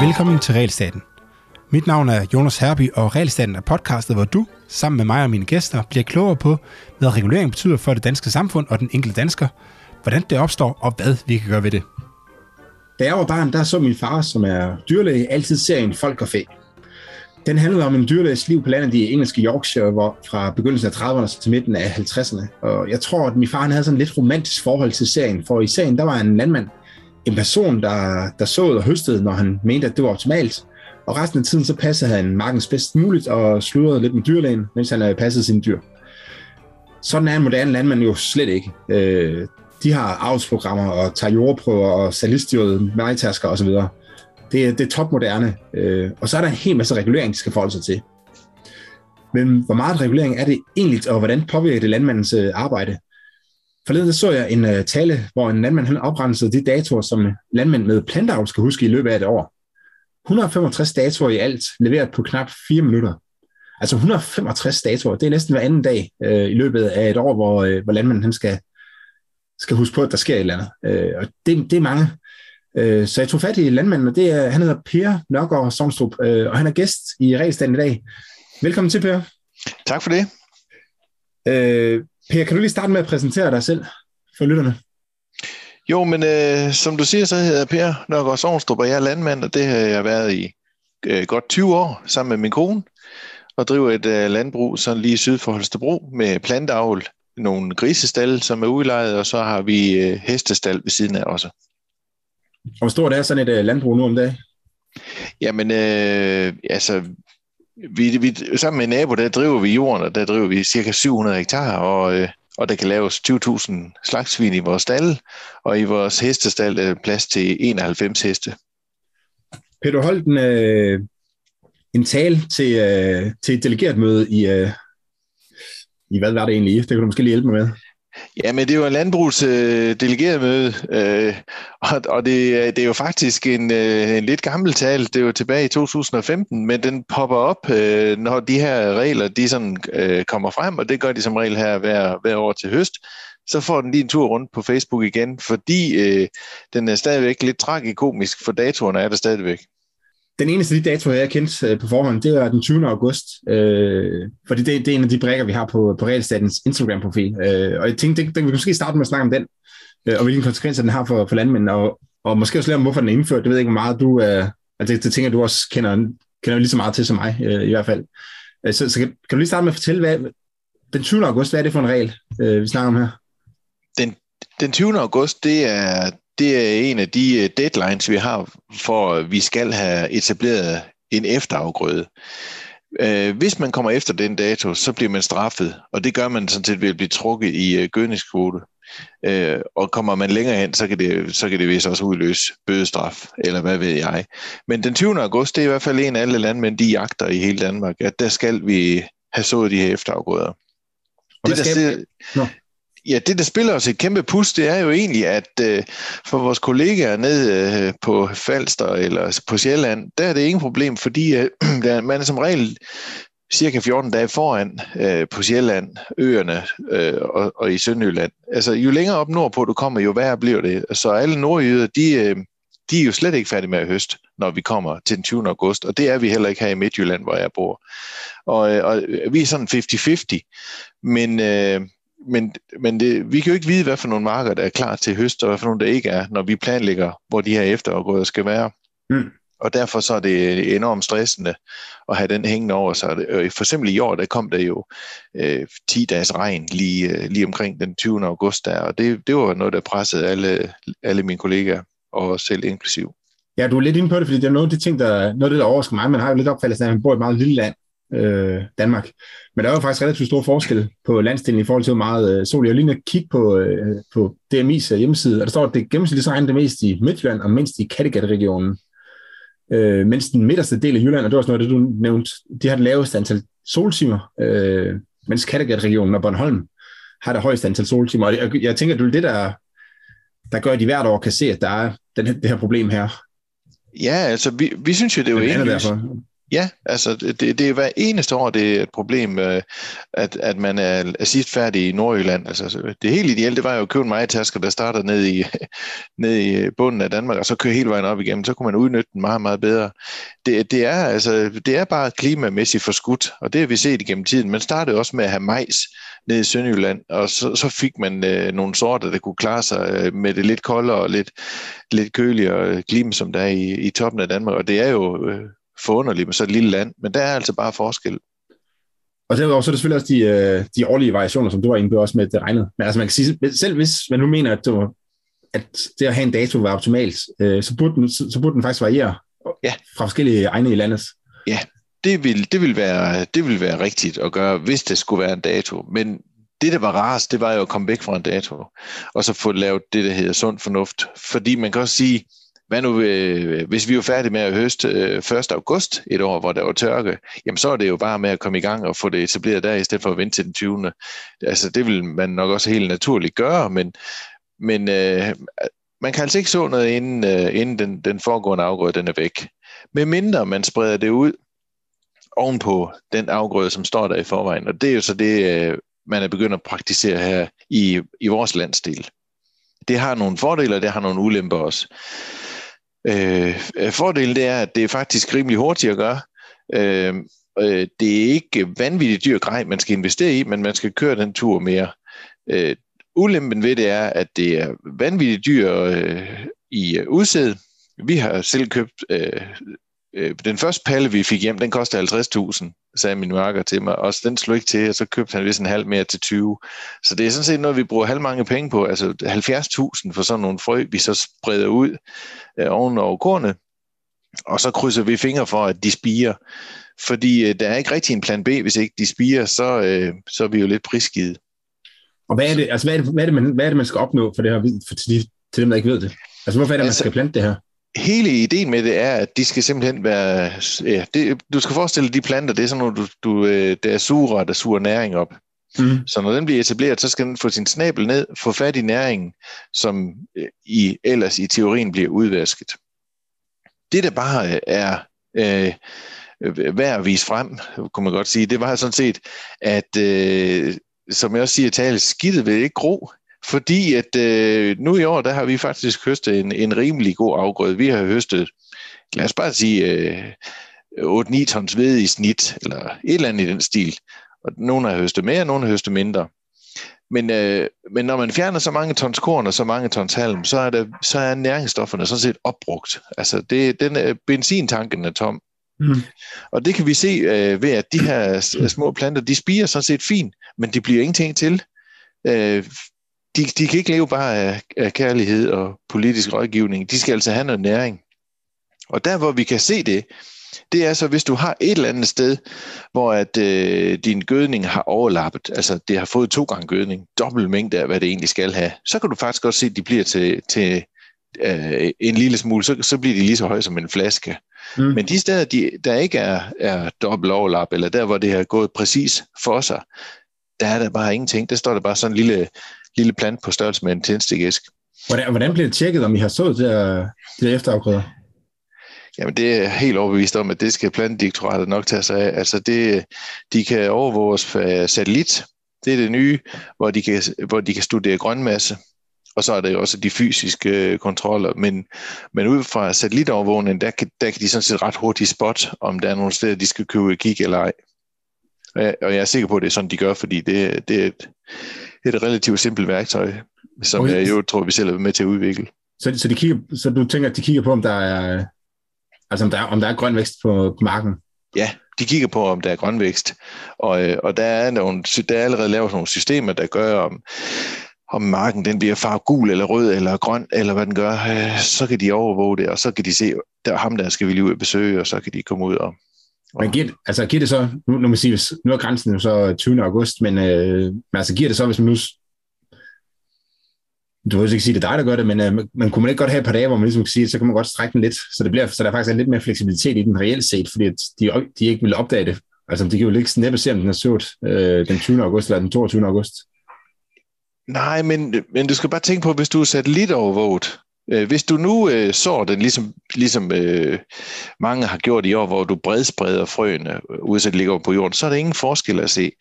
Velkommen til Realstaten. Mit navn er Jonas Herby, og Realstaten er podcastet, hvor du, sammen med mig og mine gæster, bliver klogere på, hvad regulering betyder for det danske samfund og den enkelte dansker, hvordan det opstår og hvad vi kan gøre ved det. Da jeg var barn, der så min far, som er dyrlæge, altid serien Folk og Fæ. Den handlede om en dyrlæges liv på landet i engelske Yorkshire, hvor fra begyndelsen af 30'erne til midten af 50'erne. Og jeg tror, at min far han havde sådan et lidt romantisk forhold til serien, for i serien der var en landmand, en person, der, der såede og høstede, når han mente, at det var optimalt. Og resten af tiden så passede han markens bedst muligt og sludrede lidt med dyrlægen, mens han øh, havde passet sine dyr. Sådan er en moderne landmand jo slet ikke. Øh, de har avlsprogrammer og tager jordprøver og salistjøde, majtasker osv. Det, er, det er topmoderne. Øh, og så er der en hel masse regulering, de skal forholde sig til. Men hvor meget regulering er det egentlig, og hvordan påvirker det landmandens øh, arbejde? Forleden så jeg en øh, tale, hvor en landmand han oprensede de datoer, som landmænd med plantavl skal huske i løbet af et år. 165 datoer i alt, leveret på knap 4 minutter. Altså 165 datoer, det er næsten hver anden dag øh, i løbet af et år, hvor, øh, hvor landmanden han skal, skal huske på, at der sker et eller andet. Øh, og det, det er mange. Uh, så jeg tog fat i landmanden, og det er, han hedder Per Nørgaard Sovnstrup, uh, og han er gæst i Regelstanden i dag. Velkommen til, Per. Tak for det. Uh, Per, kan du lige starte med at præsentere dig selv for lytterne? Jo, men øh, som du siger, så hedder jeg Per Nørgaard Sovnstrup, og jeg er landmand, og det har jeg været i øh, godt 20 år sammen med min kone, og driver et øh, landbrug sådan lige syd for Holstebro med plantavl, nogle grisestal, som er udlejet, og så har vi øh, hestestal ved siden af også. Og hvor stort er sådan et øh, landbrug nu om dagen? Jamen, øh, altså, vi, vi, sammen med en nabo, der driver vi jorden, og der driver vi cirka 700 hektar, og, øh, og der kan laves 20.000 slagsvin i vores stald, og i vores hestestald er plads til 91 heste. Peter holdt en, øh, en tale til, øh, til et delegeret møde i, øh, i, hvad var det egentlig? Det kan du måske lige hjælpe mig med. Ja, men det var en landbrugs øh, delegeret møde, øh, og, og det, øh, det er jo faktisk en, øh, en lidt gammel tal. Det var tilbage i 2015, men den popper op, øh, når de her regler de sådan, øh, kommer frem, og det gør de som regel her hver, hver år til høst. Så får den lige en tur rundt på Facebook igen, fordi øh, den er stadigvæk lidt tragikomisk, for datoerne er der stadigvæk den eneste af de datoer, jeg kendte øh, på forhånd, det var den 20. august, øh, fordi det, det er en af de brækker, vi har på, på Realstatens Instagram-profil. Øh, og jeg tænkte, det, det, vi kan måske starte med at snakke om den, øh, og hvilke konsekvenser den har for, for landmændene, og, og måske også lidt om, hvorfor den er indført. Det ved jeg ikke, hvor meget du, øh, altså det, det tænker du også kender, kender lige så meget til som mig, øh, i hvert fald. Øh, så, så kan, kan du lige starte med at fortælle, hvad, den 20. august, hvad er det for en regel, øh, vi snakker om her? Den, den 20. august, det er, det er en af de øh, deadlines, vi har for, at vi skal have etableret en efterafgrøde. Øh, hvis man kommer efter den dato, så bliver man straffet, og det gør man sådan set ved at blive trukket i øh, gødningskvote. Og kommer man længere hen, så kan det, så kan det vist også udløse bødestraf, eller hvad ved jeg. Men den 20. august, det er i hvert fald en af alle landmænd, de jagter i hele Danmark, at der skal vi have sået de her efterafgrøder. Og det, der skal... Ja, det, der spiller os et kæmpe pus, det er jo egentlig, at øh, for vores kollegaer nede øh, på Falster eller på Sjælland, der er det ingen problem, fordi øh, man er som regel cirka 14 dage foran øh, på Sjælland, øerne øh, og, og i Sønderjylland. Altså, jo længere op nordpå du kommer, jo værre bliver det. Så alle nordjyder, de, øh, de er jo slet ikke færdige med at høste, når vi kommer til den 20. august, og det er vi heller ikke her i Midtjylland, hvor jeg bor. Og, øh, og vi er sådan 50-50, men... Øh, men, men det, vi kan jo ikke vide, hvad for nogle marker, der er klar til høst, og hvad for nogle, der ikke er, når vi planlægger, hvor de her efterafgrøder skal være. Mm. Og derfor så er det enormt stressende at have den hængende over sig. For eksempel i år, der kom der jo øh, 10 dages regn lige, øh, lige omkring den 20. august der, og det, det var noget, der pressede alle, alle mine kollegaer, og selv inklusiv. Ja, du er lidt inde på det, fordi det er noget af de ting, der, noget af det, der overrasker mig. Man har jo lidt opfattelsen af, at man bor i et meget lille land, øh, Danmark. Men der er jo faktisk relativt stor forskel på landsdelen i forhold til, hvor meget øh, sol. Jeg har lige kigge på, øh, på DMI's øh, hjemmeside, og der står, at det gennemsnitligt så regner det mest i Midtjylland og mindst i Kattegat-regionen. Øh, mens den midterste del af Jylland, og det var også noget det, du nævnte, de har det laveste antal soltimer, øh, mens Kattegat-regionen og Bornholm har det højeste antal soltimer. Og jeg, jeg tænker, at det er det, der, der gør, at de hvert år kan se, at der er den, det her problem her. Ja, altså vi, vi synes jo, det er jo egentlig... Ja, altså det, det er hver eneste år, det er et problem, øh, at, at man er, er sidst færdig i Nordjylland. Altså, det helt ideelle, det var jo at købe en majtasker, der starter ned i, ned i bunden af Danmark, og så køre hele vejen op igennem. Så kunne man udnytte den meget, meget bedre. Det, det, er, altså, det er bare klimamæssigt forskudt, og det har vi set igennem tiden. Man startede også med at have majs ned i Sønderjylland, og så, så fik man øh, nogle sorter, der kunne klare sig øh, med det lidt koldere og lidt, lidt køligere øh, klima, som der er i, i toppen af Danmark. Og det er jo øh, forunderligt med så et lille land, men der er altså bare forskel. Og derudover så er det selvfølgelig også de, øh, de årlige variationer, som du var inde på også med det regnet. Men altså man kan sige, selv hvis man nu mener, at, du, at det at have en dato var optimalt, øh, så, burde den, så, så burde den faktisk variere ja. fra forskellige egne i landet. Ja, det vil, det, vil være, det vil være rigtigt at gøre, hvis det skulle være en dato. Men det, der var rarest, det var jo at komme væk fra en dato, og så få lavet det, der hedder sund fornuft. Fordi man kan også sige, hvad nu, øh, hvis vi er færdige med at høste øh, 1. august, et år, hvor der var tørke, jamen så er det jo bare med at komme i gang og få det etableret der, i stedet for at vente til den 20. Altså det vil man nok også helt naturligt gøre, men, men øh, man kan altså ikke så noget, inden, øh, inden den, den foregående afgrøde den er væk. Med mindre man spreder det ud ovenpå den afgrøde, som står der i forvejen. Og det er jo så det, øh, man er begyndt at praktisere her i, i vores landsdel. Det har nogle fordele, og det har nogle ulemper også. Øh, øh, fordelen det er, at det er faktisk rimelig hurtigt at gøre. Øh, øh, det er ikke vanvittigt dyr grej, man skal investere i, men man skal køre den tur mere. Øh, ulempen ved det er, at det er vanvittigt dyr øh, i øh, udsæd. Vi har selv købt øh, øh, den første palle, vi fik hjem, den kostede 50.000, sagde min marker til mig. Og den slog ikke til, og så købte han vist en halv mere til 20. Så det er sådan set noget, vi bruger halv mange penge på. Altså 70.000 for sådan nogle frø, vi så spreder ud øh, oven over kornet. Og så krydser vi fingre for, at de spiger. Fordi øh, der er ikke rigtig en plan B, hvis ikke de spiger, så, øh, så er vi jo lidt prisgivet. Og hvad er det, altså, hvad er det, hvad er det, man, hvad er det, man skal opnå for det her, for til, de, til dem, der ikke ved det? Altså, hvorfor er det, altså, man skal plante det her? Hele ideen med det er, at de skal simpelthen være... Ja, det, du skal forestille dig, de planter, det er sådan noget, du, du, øh, der er suger, der suger næring op. Mm. Så når den bliver etableret, så skal den få sin snabel ned, få fat i næringen, som øh, i, ellers i teorien bliver udvasket. Det, der bare er øh, værd at vise frem, kunne man godt sige, det var sådan set, at øh, som jeg også siger, tale skidtet vil ikke gro. Fordi at øh, nu i år, der har vi faktisk høstet en, en rimelig god afgrøde. Vi har høstet, lad os bare sige, øh, 8-9 tons ved i snit, eller et eller andet i den stil. Og nogle har høstet mere, nogle har høstet mindre. Men, øh, men når man fjerner så mange tons korn og så mange tons halm, så er, det, så er næringsstofferne sådan set opbrugt. Altså det, den, øh, benzintanken er tom. Mm. Og det kan vi se øh, ved, at de her små planter, de spiger sådan set fint, men de bliver ingenting til. Øh, de, de kan ikke leve bare af, af kærlighed og politisk rådgivning. De skal altså have noget næring. Og der, hvor vi kan se det, det er så, hvis du har et eller andet sted, hvor at øh, din gødning har overlappet, altså det har fået to gange gødning, dobbelt mængde af, hvad det egentlig skal have, så kan du faktisk godt se, at de bliver til, til øh, en lille smule, så, så bliver de lige så høje som en flaske. Mm. Men de steder, de, der ikke er, er dobbelt overlap, eller der, hvor det har gået præcis for sig, der er der bare ingenting. Der står der bare sådan en lille lille plant på størrelse med en tændstikæsk. Hvordan, hvordan bliver det tjekket, om I har sået det der, de der efterafgrøder? Jamen det er helt overbevist om, at det skal plantedirektoratet nok tage sig af. Altså det, de kan overvåge os satellit. Det er det nye, hvor de kan, hvor de kan studere grønmasse. Og så er der jo også de fysiske øh, kontroller. Men, men ud fra satellitovervågningen, der kan, der kan de sådan set ret hurtigt spot, om der er nogle steder, de skal købe kig eller ej. Og jeg er sikker på, at det er sådan, de gør, fordi det, det er et, et relativt simpelt værktøj, som okay. jeg jo tror, vi selv er med til at udvikle. Så, så, de kigger, så du tænker, at de kigger på, om der er, altså om der, om der er grøn vækst på, på marken? Ja, de kigger på, om der er grøn vækst. Og, øh, og der, er nogle, der er allerede lavet nogle systemer, der gør, om, om marken den bliver farvet gul eller rød eller grøn, eller hvad den gør, øh, så kan de overvåge det, og så kan de se, der ham der skal vi lige ud og besøge, og så kan de komme ud og, men giver, altså, giver det så, nu, nu, man sige, hvis, nu er grænsen jo så 20. august, men, øh, men altså giver det så, hvis man nu, du vil ikke sige, det er dig, der gør det, men øh, man kunne man ikke godt have et par dage, hvor man ligesom kan sige, så kan man godt strække den lidt, så, det bliver, så der faktisk er lidt mere fleksibilitet i den reelt set, fordi de, de ikke vil opdage det. Altså de kan jo ikke næppe se, om den er sået øh, den 20. august eller den 22. august. Nej, men, men du skal bare tænke på, hvis du er sat lidt overvåget, Øh, Øh, hvis du nu øh, sår den, ligesom, ligesom øh, mange har gjort i år, hvor du bredspreder frøene, øh, ud så ligger på jorden, så er der ingen forskel at se.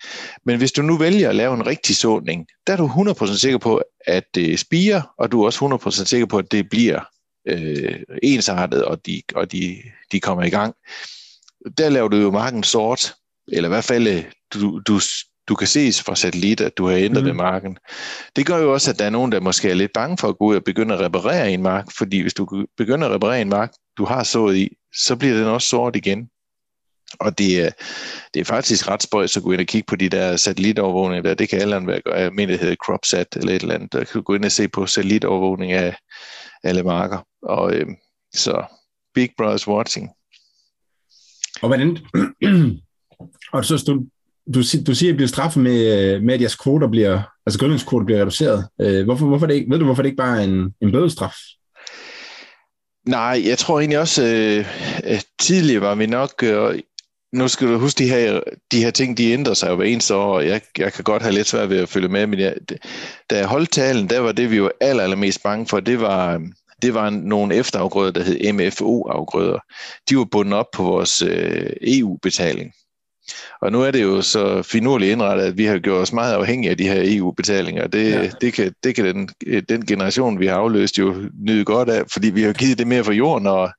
Men hvis du nu vælger at lave en rigtig såning, der er du 100% sikker på, at det spiger, og du er også 100% sikker på, at det bliver øh, ensartet, og, de, og de, de kommer i gang. Der laver du jo marken sort, eller i hvert fald øh, du, du, du kan ses fra satellit, at du har ændret mm. ved marken. Det gør jo også, at der er nogen, der måske er lidt bange for at gå ud og begynde at reparere en mark, fordi hvis du begynder at reparere en mark, du har sået i, så bliver den også sort igen. Og det er, det er faktisk ret spøjs at gå ind og kigge på de der satellitovervågninger der. Det kan alle være, jeg mener det hedder CropSat eller et eller andet. Der kan du gå ind og se på satellitovervågning af alle marker. Og øh, så Big Brother's watching. Og hvordan, og så du, du, du siger, at I bliver straffet med, med, at jeres kvoter bliver, altså gødningskvoter bliver reduceret. Øh, hvorfor, hvorfor det ikke, ved du, hvorfor det ikke bare er en, en bødestraf? Nej, jeg tror egentlig også, øh, tidligere var vi nok, øh, nu skal du huske, de her, de her ting, de ændrer sig jo hver eneste år, og jeg, jeg kan godt have lidt svært ved at følge med, men jeg, da jeg holdt talen, der var det, vi var aller, allermest bange for, det var, det var nogle efterafgrøder, der hed MFO-afgrøder. De var bundet op på vores øh, EU-betaling. Og nu er det jo så finurligt indrettet, at vi har gjort os meget afhængige af de her EU-betalinger. Det, ja. det kan, det kan den, den generation, vi har afløst, jo nyde godt af, fordi vi har givet det mere for jorden, og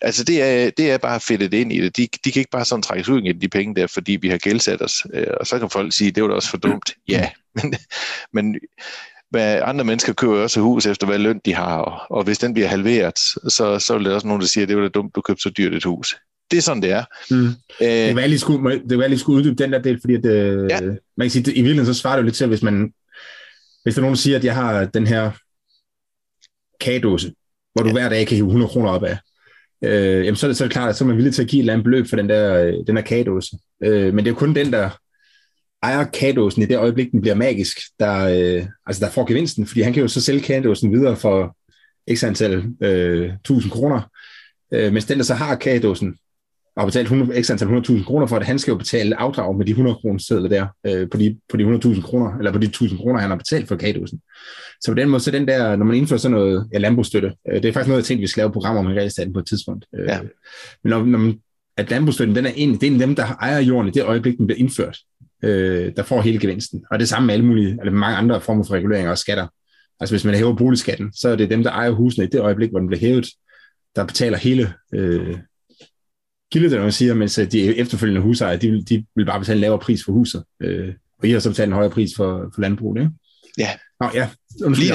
altså det er, det er bare fedtet ind i det. De, de kan ikke bare sådan trækkes ud af de penge der, fordi vi har gældsat os. Øh, og så kan folk sige, det var da også for dumt. Ja, men, men hvad andre mennesker køber også hus efter, hvad løn de har, og, og hvis den bliver halveret, så, så vil der også nogen, der siger, at det var da dumt, du købte så dyrt et hus det er sådan, det er. Mm. Æh, det var lige skulle, det var lige skulle uddybe den der del, fordi at, øh, ja. man kan sige, at i virkeligheden så svarer det jo lidt til, hvis man hvis der er nogen, der siger, at jeg har den her kagedåse, hvor du ja. hver dag kan hive 100 kroner op af, øh, jamen så er, det, så er det klart, at så er man villig til at give et eller andet beløb for den der, øh, den der kagedåse. Øh, men det er jo kun den, der ejer kagedåsen i det øjeblik, den bliver magisk, der, øh, altså der får gevinsten, fordi han kan jo så sælge kagedåsen videre for x antal øh, 1000 kroner, øh, mens den, der så har kagedåsen, og har betalt 100, ekstra antal 100.000 kroner for, at han skal jo betale afdrag med de 100 kroner sædler der, øh, på de, på de 100.000 kroner, eller på de 1.000 kroner, han har betalt for kagedåsen. Så på den måde, så den der, når man indfører sådan noget ja, landbrugsstøtte, øh, det er faktisk noget, jeg tænkte, vi skal lave programmer om i realstaten på et tidspunkt. Øh, ja. Men når, når man, at landbrugsstøtten, den er en, det er en af dem, der ejer jorden i det øjeblik, den bliver indført, øh, der får hele gevinsten. Og det samme med alle mulige, eller mange andre former for reguleringer og skatter. Altså hvis man hæver boligskatten, så er det dem, der ejer husene i det øjeblik, hvor den bliver hævet, der betaler hele, øh, kilde, man siger, mens øh, de efterfølgende husejere, de, de vil bare betale en lavere pris for huset. Øh, og I har så betalt en højere pris for, for landbruget, ikke? Ja. Nå, ja. Lige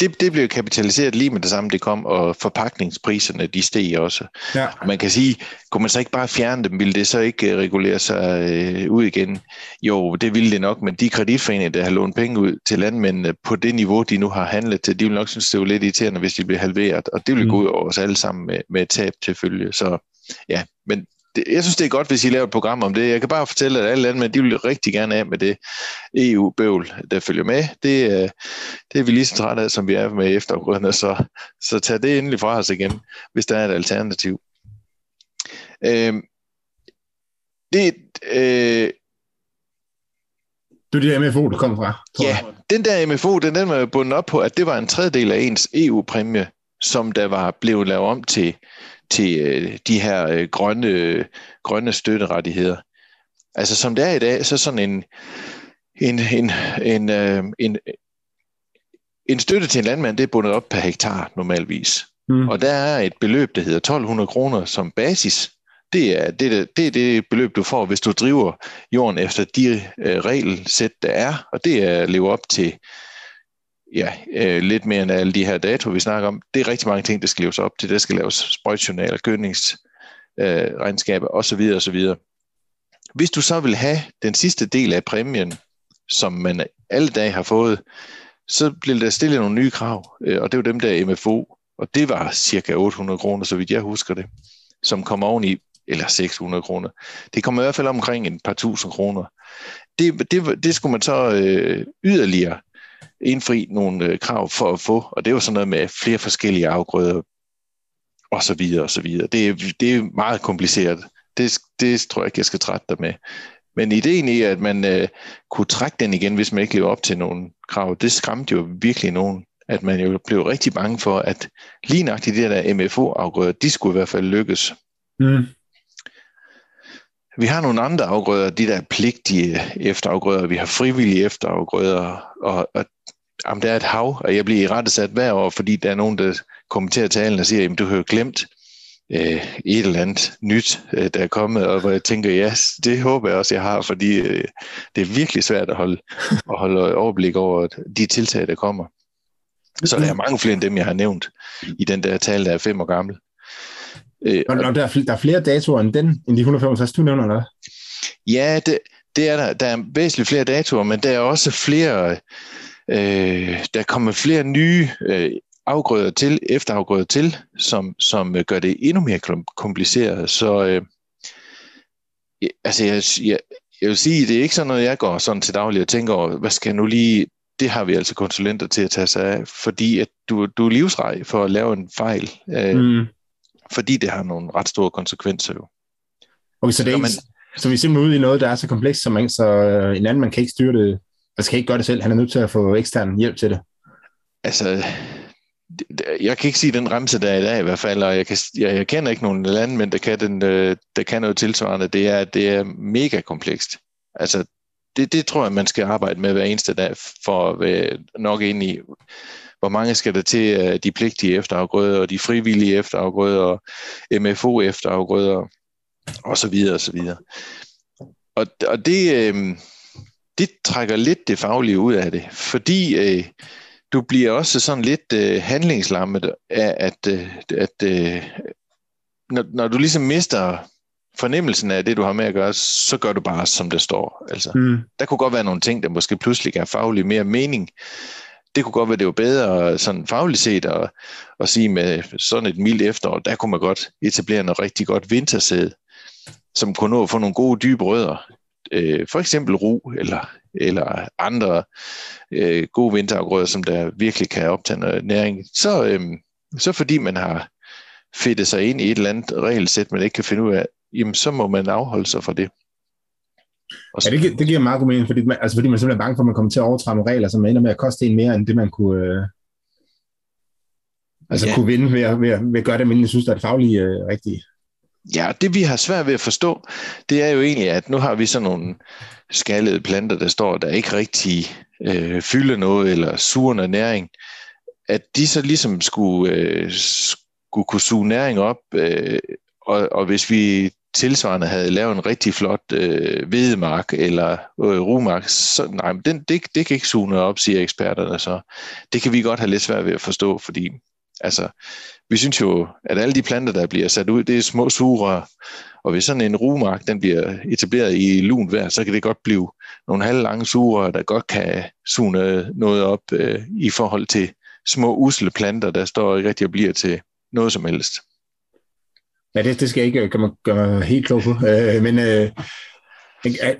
det, det blev kapitaliseret lige med det samme, det kom, og forpakningspriserne, de steg også. Ja. Man kan sige, kunne man så ikke bare fjerne dem, ville det så ikke øh, regulere sig øh, ud igen? Jo, det ville det nok, men de kreditforeninger, der har lånt penge ud til landmændene på det niveau, de nu har handlet til, de vil nok synes, det var lidt irriterende, hvis de blev halveret, og det vil mm. gå ud over os alle sammen med, med tab til følge. Så ja, men det, jeg synes, det er godt, hvis I laver et program om det. Jeg kan bare fortælle, at alle landmænd, de vil rigtig gerne af med det EU-bøvl, der følger med. Det, øh, det er vi lige så trætte af, som vi er med eftergrundene, så, så tag det endelig fra os igen, hvis der er et alternativ. Øh, det, øh, det er det MFO, du kommer fra. Ja, jeg. den der MFO, den, den var bundet op på, at det var en tredjedel af ens EU-præmie, som der var blevet lavet om til, til øh, de her øh, grønne, grønne støtterettigheder. Altså som det er i dag, så sådan en, en, en, en, øh, en, en støtte til en landmand, det er bundet op per hektar normalvis. Mm. Og der er et beløb, der hedder 1200 kroner som basis. Det er det, det er det beløb, du får, hvis du driver jorden efter de øh, regelsæt, der er. Og det er at leve op til ja, øh, lidt mere end alle de her datoer, vi snakker om. Det er rigtig mange ting, der skal leves op til. Der skal laves sprøjtjournaler, gødningsregnskaber øh, osv. osv. Hvis du så vil have den sidste del af præmien, som man alle dage har fået, så bliver der stillet nogle nye krav, øh, og det var dem der MFO, og det var cirka 800 kroner, så vidt jeg husker det, som kom oveni, eller 600 kroner. Det kommer i hvert fald omkring en par tusind kroner. Det, det, det skulle man så øh, yderligere indfri nogle øh, krav for at få, og det er jo sådan noget med flere forskellige afgrøder, og så videre, og så videre. Det er, det er meget kompliceret. Det, det tror jeg ikke, jeg skal trætte dig med. Men ideen i, at man øh, kunne trække den igen, hvis man ikke lever op til nogle krav, det skræmte jo virkelig nogen at man jo blev rigtig bange for, at lige nøjagtigt de der MFO-afgrøder, de skulle i hvert fald lykkes. Mm. Vi har nogle andre afgrøder, de der pligtige efterafgrøder, vi har frivillige efterafgrøder, og, og jamen, der er et hav, og jeg bliver i rette sat hver år, fordi der er nogen, der kommenterer talen og siger, at du har jo glemt øh, et eller andet nyt, øh, der er kommet, og hvor jeg tænker, ja, det håber jeg også, jeg har, fordi øh, det er virkelig svært at holde, at holde overblik over de tiltag, der kommer. Så der er mange flere end dem, jeg har nævnt i den der tale, der er fem år gammel. Øh, og, og der, er, der er flere datoer end den, end de 165, du nævner, eller Ja, det, det er der. Der er væsentligt flere datoer, men der er også flere, øh, der kommer flere nye øh, afgrøder til, efterafgrøder til, som, som øh, gør det endnu mere kompliceret. Så øh, altså jeg, jeg, jeg vil sige, det er ikke sådan noget, jeg går sådan til daglig og tænker over, hvad skal jeg nu lige, det har vi altså konsulenter til at tage sig af, fordi at du, du er livsrej for at lave en fejl, øh, mm. fordi det har nogle ret store konsekvenser jo. Okay, så, det er ikke, man, så vi er simpelthen ude i noget, der er så komplekst, som man, så øh, en anden man kan ikke styre det, altså skal ikke gøre det selv, han er nødt til at få ekstern hjælp til det. Altså, jeg kan ikke sige den remse, der er i dag i hvert fald, og jeg, kan, jeg, jeg kender ikke nogen landmænd, der kan, den, øh, der kan noget tilsvarende. Det er, det er mega komplekst. Altså, det, det tror jeg, man skal arbejde med hver eneste dag, for at være nok ind i, hvor mange skal der til øh, de pligtige efterafgrøder, og de frivillige efterafgrøder, og MFO efterafgrøder, og så videre, og så videre. Og, og det, øh, det trækker lidt det faglige ud af det, fordi øh, du bliver også sådan lidt øh, handlingslammet af, at, øh, at øh, når, når du ligesom mister fornemmelsen af det, du har med at gøre, så gør du bare, som det står. Altså, mm. Der kunne godt være nogle ting, der måske pludselig gav faglig mere mening. Det kunne godt være, det var bedre sådan fagligt set at, at sige med sådan et mildt efterår, der kunne man godt etablere noget rigtig godt vintersæd, som kunne nå at få nogle gode dybe rødder. Øh, for eksempel ro eller eller andre øh, gode vinterafgrøder, som der virkelig kan optage noget næring, så, øh, så fordi man har fedtet sig ind i et eller andet regelsæt, man ikke kan finde ud af, jamen så må man afholde sig fra det. Og så, ja, det, det giver meget god mening, fordi man, altså fordi man simpelthen er bange for, at man kommer til at overtræde nogle regler, som ender med at koste en mere, end det man kunne, øh, altså ja. kunne vinde ved at, ved, at, ved at gøre det, man synes, der er det faglige øh, rigtige. Ja, det vi har svært ved at forstå, det er jo egentlig, at nu har vi sådan nogle skallede planter, der står, der ikke rigtig øh, fylder noget eller suger noget næring, at de så ligesom skulle, øh, skulle kunne suge næring op, øh, og, og hvis vi tilsvarende havde lavet en rigtig flot øh, hvedemark eller øh, rumark, så nej, men den, det, det kan ikke suge noget op, siger eksperterne så. Det kan vi godt have lidt svært ved at forstå, fordi altså, vi synes jo, at alle de planter, der bliver sat ud, det er små sugerør, og hvis sådan en rumark, den bliver etableret i lunt vejr, så kan det godt blive nogle halvlange sugerør, der godt kan suge noget op øh, i forhold til små usle planter, der står ikke rigtig og bliver til noget som helst. Ja, det, det skal jeg ikke gøre mig, gøre mig helt klog på. Øh, men øh,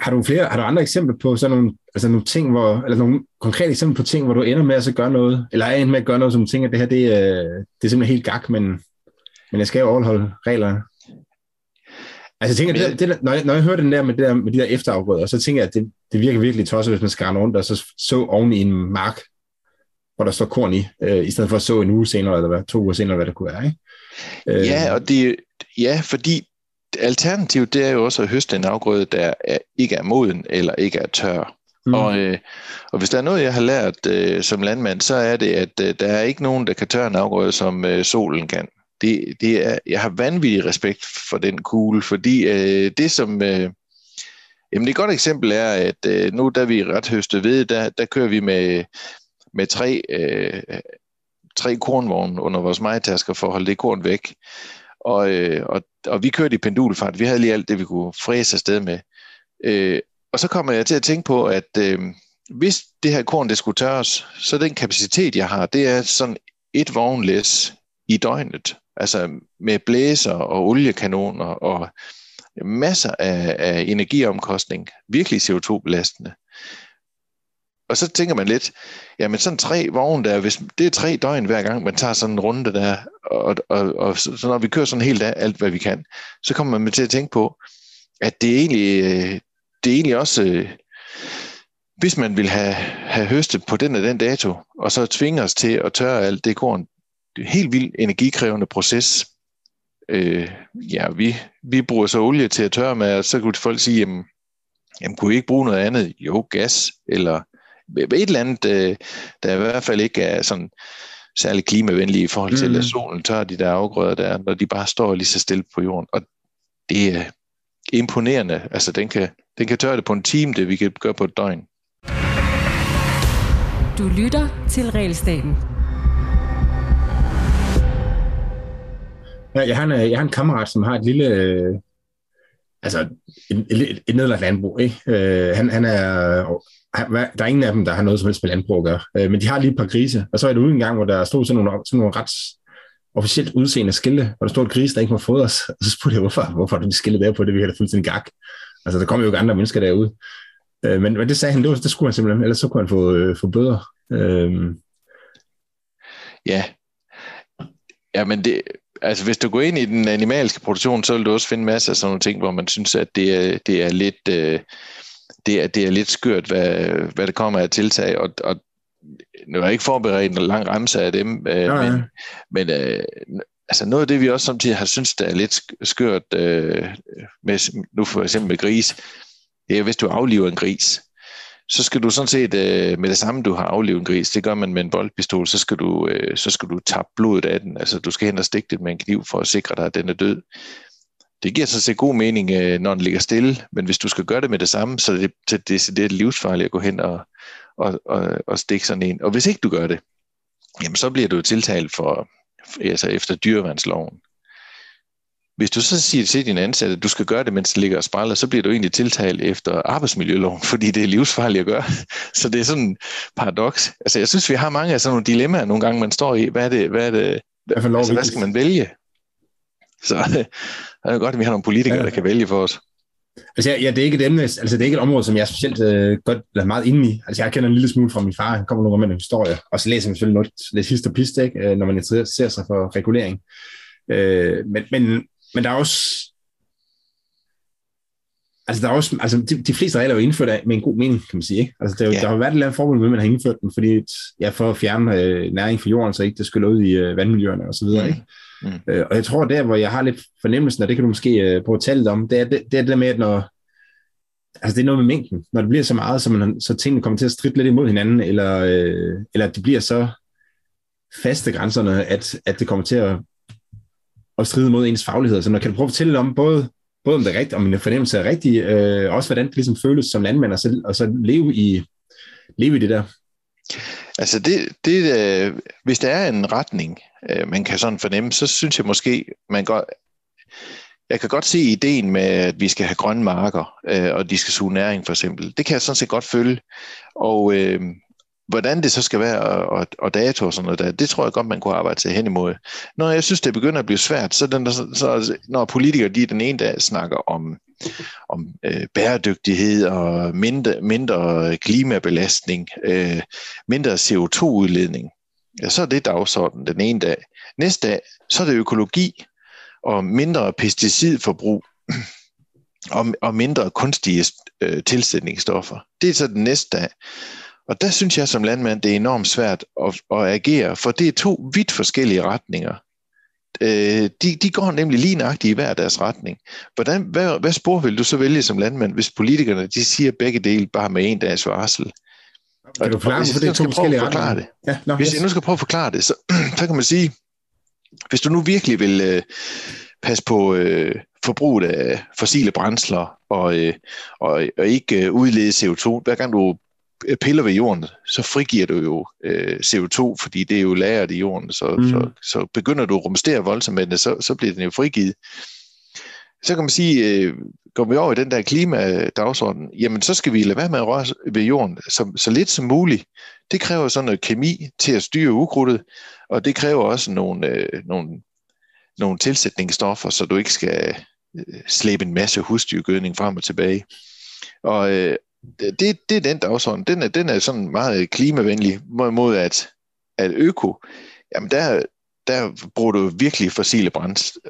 har du flere, har du andre eksempler på sådan nogle, altså nogle ting, hvor, eller nogle konkrete eksempler på ting, hvor du ender med at så gøre noget, eller er med at gøre noget, som tænker, at det her, det, er, det er simpelthen helt gak, men, men jeg skal jo overholde reglerne? Altså jeg tænker, det, det, når, jeg, når jeg hører den der med, det der, med de der efterafgrøder, så tænker jeg, at det, det virker virkelig tosset, hvis man skal rundt og så, så oven i en mark, hvor der står korn i, øh, i stedet for at så en uge senere, eller hvad, to uger senere, hvad det kunne være. Ikke? Øh, ja, og det, ja, fordi alternativet det er jo også at høste en afgrøde, der er, ikke er moden eller ikke er tør. Mm. Og, øh, og hvis der er noget, jeg har lært øh, som landmand, så er det, at øh, der er ikke nogen, der kan tørre en afgrøde, som øh, solen kan. Det, det er, jeg har vanvittig respekt for den kugle, fordi øh, det som... Øh, jamen et godt eksempel er, at øh, nu da vi ret høste ved, der, der kører vi med, med tre, øh, tre kornvogne under vores majtasker for at holde det korn væk. Og, øh, og, og vi kørte i pendulfart. Vi havde lige alt det, vi kunne fræse afsted med. Øh, og så kommer jeg til at tænke på, at øh, hvis det her korn det skulle tørres, så den kapacitet, jeg har, det er sådan et vognlæs i døgnet. Altså med blæser og oliekanoner og masser af, af energiomkostning. Virkelig CO2-belastende. Og så tænker man lidt, jamen sådan tre vogne der, hvis det er tre døgn hver gang, man tager sådan en runde der, og, og, og så når vi kører sådan helt af alt, hvad vi kan, så kommer man til at tænke på, at det er egentlig, øh, det er egentlig også, øh, hvis man vil have, have høstet på den og den dato, og så tvinge os til at tørre alt det korn, det er en helt vildt energikrævende proces. Øh, ja, vi, vi bruger så olie til at tørre med, og så kunne folk sige, jamen, jamen kunne I ikke bruge noget andet? Jo, gas, eller et eller andet, øh, der i hvert fald ikke er sådan særlig klimavenlige i forhold til, mm. at solen tør de der afgrøder der, når de bare står lige så stille på jorden. Og det er imponerende. Altså, den kan, den kan tørre det på en time, det vi kan gøre på et døgn. Du lytter til Realstaten. Ja, jeg, har en, jeg har en kammerat, som har et lille, øh, altså et, et, et nedlagt landbrug. Ikke? Øh, han, han er, der er ingen af dem, der har noget som helst med landbrug at gøre. Øh, men de har lige et par grise, og så er det ude en gang, hvor der stod sådan nogle, sådan nogle ret officielt udseende skilte, hvor der stod et gris, der ikke må fodres. Og så spurgte jeg, hvorfor, hvorfor er du skilte der på det? Vi havde da fuldstændig gak. Altså, der kom jo ikke andre mennesker derude. Øh, men, men det sagde han, det, var, det skulle han simpelthen, ellers så kunne han få, øh, få bøder. Øh. Ja. Ja, men det, altså hvis du går ind i den animalske produktion, så vil du også finde masser af sådan nogle ting, hvor man synes, at det er, det er lidt... Øh, det er, det er lidt skørt, hvad, hvad det kommer af tiltag, og, og nu har jeg ikke forberedt en lang remse af dem, øh, ja, men, men øh, altså noget af det, vi også samtidig har synes, der er lidt skørt, øh, med, nu for eksempel med gris, det er, hvis du afliver en gris, så skal du sådan set øh, med det samme, du har aflevet en gris, det gør man med en boldpistol, så skal du, øh, så skal du tabe blodet af den. Altså du skal hen og stikke det med en kniv for at sikre dig, at den er død. Det giver så set god mening, øh, når den ligger stille, men hvis du skal gøre det med det samme, så er det, det, det, det er livsfarligt at gå hen og, og, og, og stikke sådan en. Og hvis ikke du gør det, jamen så bliver du tiltalt for, altså efter dyrevandsloven. Hvis du så siger til din ansatte, at du skal gøre det, mens det ligger og spræller, så bliver du egentlig tiltalt efter arbejdsmiljøloven, fordi det er livsfarligt at gøre. Så det er sådan en paradoks. Altså jeg synes, vi har mange af sådan nogle dilemmaer nogle gange, man står i. Hvad er det, hvad er det, altså, hvad skal man vælge? Så det er godt, at vi har nogle politikere, ja. der kan vælge for os. Altså, ja, det er ikke et emne, altså det er ikke et område, som jeg er specielt øh, godt eller meget inde i. Altså, jeg kender en lille smule fra min far, han kommer nogle gange med en historie, og så læser man selvfølgelig noget, lidt hist og pist, ikke, øh, når man interesserer sig for regulering. Øh, men, men, men der er også, altså der er også, altså de, de fleste regler er jo indført af, med en god mening, kan man sige, ikke? Altså, der, ja. der har været et eller andet formål med, at man har indført dem, fordi, ja, for at fjerne øh, næring fra jorden, så ikke det skyller ud i øh, vandmiljøerne og så videre, mm. ikke? Mm. Øh, og jeg tror, der hvor jeg har lidt fornemmelsen, og det kan du måske øh, prøve at tale lidt om, det er det, det, er det der med, at når, altså det er noget med mængden. Når det bliver så meget, så, man, så tingene kommer til at stritte lidt imod hinanden, eller, øh, eller at det bliver så faste grænserne, at, at det kommer til at, at stride mod ens faglighed. Så når kan du prøve at fortælle om, både, både om det er rigtigt, om mine fornemmelser er rigtige, øh, også hvordan det ligesom føles som landmand, og så, og så leve, i, leve i det der? Altså det, det øh, hvis der er en retning, øh, man kan sådan fornemme, så synes jeg måske, man godt, jeg kan godt se ideen med, at vi skal have grønne marker, øh, og de skal suge næring for eksempel. Det kan jeg sådan set godt følge. Og øh, hvordan det så skal være, og, og dato og sådan noget der, det tror jeg godt, man kunne arbejde til hen imod. Når jeg synes, det begynder at blive svært, så, den der, så når politikere de den ene dag snakker om om øh, bæredygtighed og mindre, mindre klimabelastning, øh, mindre CO2-udledning. Ja, så er det dagsordenen den ene dag. Næste dag, så er det økologi og mindre pesticidforbrug og, og mindre kunstige øh, tilsætningsstoffer. Det er så den næste dag. Og der synes jeg som landmand, det er enormt svært at, at agere, for det er to vidt forskellige retninger øh, de, de går nemlig lige nøjagtigt i hver deres retning. Hvordan, hvad, hvad spor vil du så vælge som landmand, hvis politikerne de siger begge dele bare med en dags varsel? Kan du forklare, for det er to forskellige retninger? Det, ja, no, hvis yes. jeg nu skal prøve at forklare det, så, så kan man sige, hvis du nu virkelig vil øh, passe på øh, forbruget af fossile brændsler og, øh, og, og ikke øh, udlede CO2, hver gang du piller ved jorden, så frigiver du jo øh, CO2, fordi det er jo lagret i jorden, så, mm. så, så begynder du at rumstere voldsomt med det, så, så bliver den jo frigivet. Så kan man sige, øh, går vi over i den der klimadagsorden, jamen så skal vi lade være med at røre ved jorden så, så lidt som muligt. Det kræver sådan noget kemi til at styre ukrudtet, og det kræver også nogle, øh, nogle, nogle tilsætningsstoffer, så du ikke skal øh, slæbe en masse husdyrgødning frem og tilbage. Og, øh, det, det er den dagsorden. Den er, den er sådan meget klimavenlig mod at, at øko, jamen der, der bruger du virkelig fossile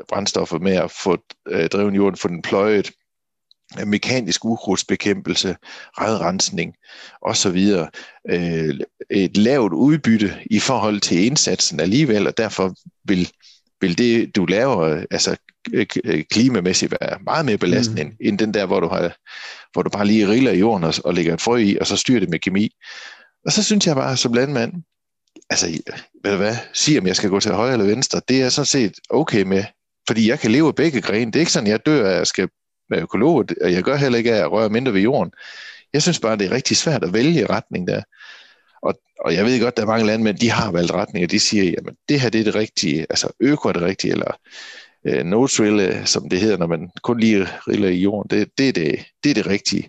brændstoffer med at få øh, drevet jorden, få den pløjet, mekanisk ukrudtsbekæmpelse, redrensning osv. Øh, et lavt udbytte i forhold til indsatsen alligevel, og derfor vil, vil det, du laver, altså klimamæssigt være meget mere belastende mm. end den der, hvor du, har, hvor du bare lige riller i jorden og, og lægger et frø i, og så styrer det med kemi. Og så synes jeg bare som landmand, altså, ved du hvad, sig om jeg skal gå til højre eller venstre, det er sådan set okay med, fordi jeg kan leve af begge grene. Det er ikke sådan, jeg dør af, at jeg skal være økolog, og jeg gør heller ikke af at røre mindre ved jorden. Jeg synes bare, det er rigtig svært at vælge retning der. Og, og jeg ved godt, der er mange landmænd, de har valgt retning, og de siger, jamen det her det er det rigtige, altså øko er det rigtige, eller øh, no-trill, øh, som det hedder, når man kun lige riller i jorden, det, det, er, det, det er det rigtige.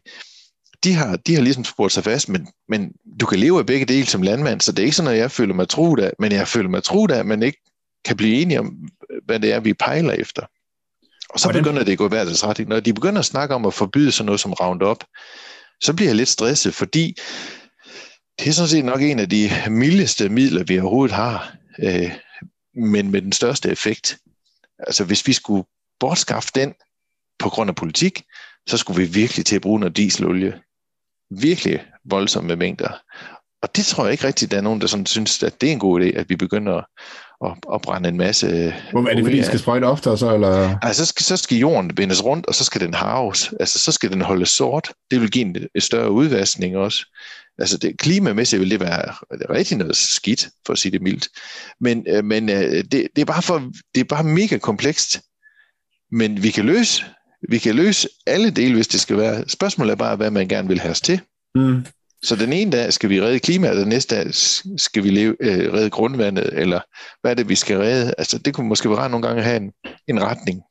De har, de har ligesom spurgt sig fast, men, men du kan leve af begge dele som landmand, så det er ikke sådan, at jeg føler mig truet af, men jeg føler mig truet af, man ikke kan blive enige om, hvad det er, vi pejler efter. Og så Hvordan? begynder det at gå i verdens retning. Når de begynder at snakke om at forbyde sådan noget som Roundup, så bliver jeg lidt stresset, fordi det er sådan set nok en af de mildeste midler, vi overhovedet har, øh, men med den største effekt. Altså hvis vi skulle bortskaffe den på grund af politik, så skulle vi virkelig til at bruge noget dieselolie. Virkelig voldsomme mængder. Og det tror jeg ikke rigtigt, der er nogen, der sådan synes, at det er en god idé, at vi begynder at, at, at brænde en masse... Hvor er det, fordi I skal sprøjte oftere så? Eller? Altså, så skal, så skal jorden bindes rundt, og så skal den harves. Altså, så skal den holde sort. Det vil give en, en større udvaskning også. Altså, det, klimamæssigt vil det være rigtig noget skidt, for at sige det mildt. Men, øh, men øh, det, det, er bare for, det er bare mega komplekst. Men vi kan løse vi kan løse alle dele, hvis det skal være. Spørgsmålet er bare, hvad man gerne vil have os til. Mm. Så den ene dag skal vi redde klimaet, og den næste dag skal vi leve, øh, redde grundvandet, eller hvad er det, vi skal redde? Altså, det kunne måske være nogle gange have en, en retning.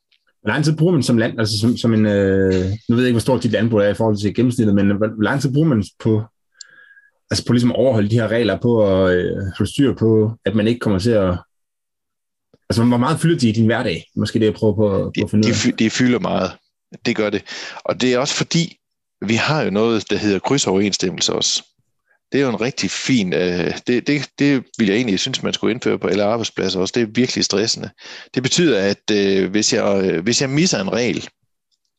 Hvor lang tid bruger man som land, altså som, som en, øh, nu ved jeg ikke, hvor stort dit landbrug er i forhold til gennemsnittet, men hvor lang tid bruger man på, altså på ligesom at overholde de her regler, på at øh, holde styr på, at man ikke kommer til at, altså hvor meget fylder de i din hverdag? Måske det, jeg prøver på, på at finde de, ud af. De, de fylder meget, det gør det. Og det er også fordi, vi har jo noget, der hedder krydsoverensstemmelse også. Det er jo en rigtig fin, øh, det, det, det vil jeg egentlig synes, man skulle indføre på alle arbejdspladser også. Det er virkelig stressende. Det betyder, at øh, hvis, jeg, øh, hvis jeg misser en regel,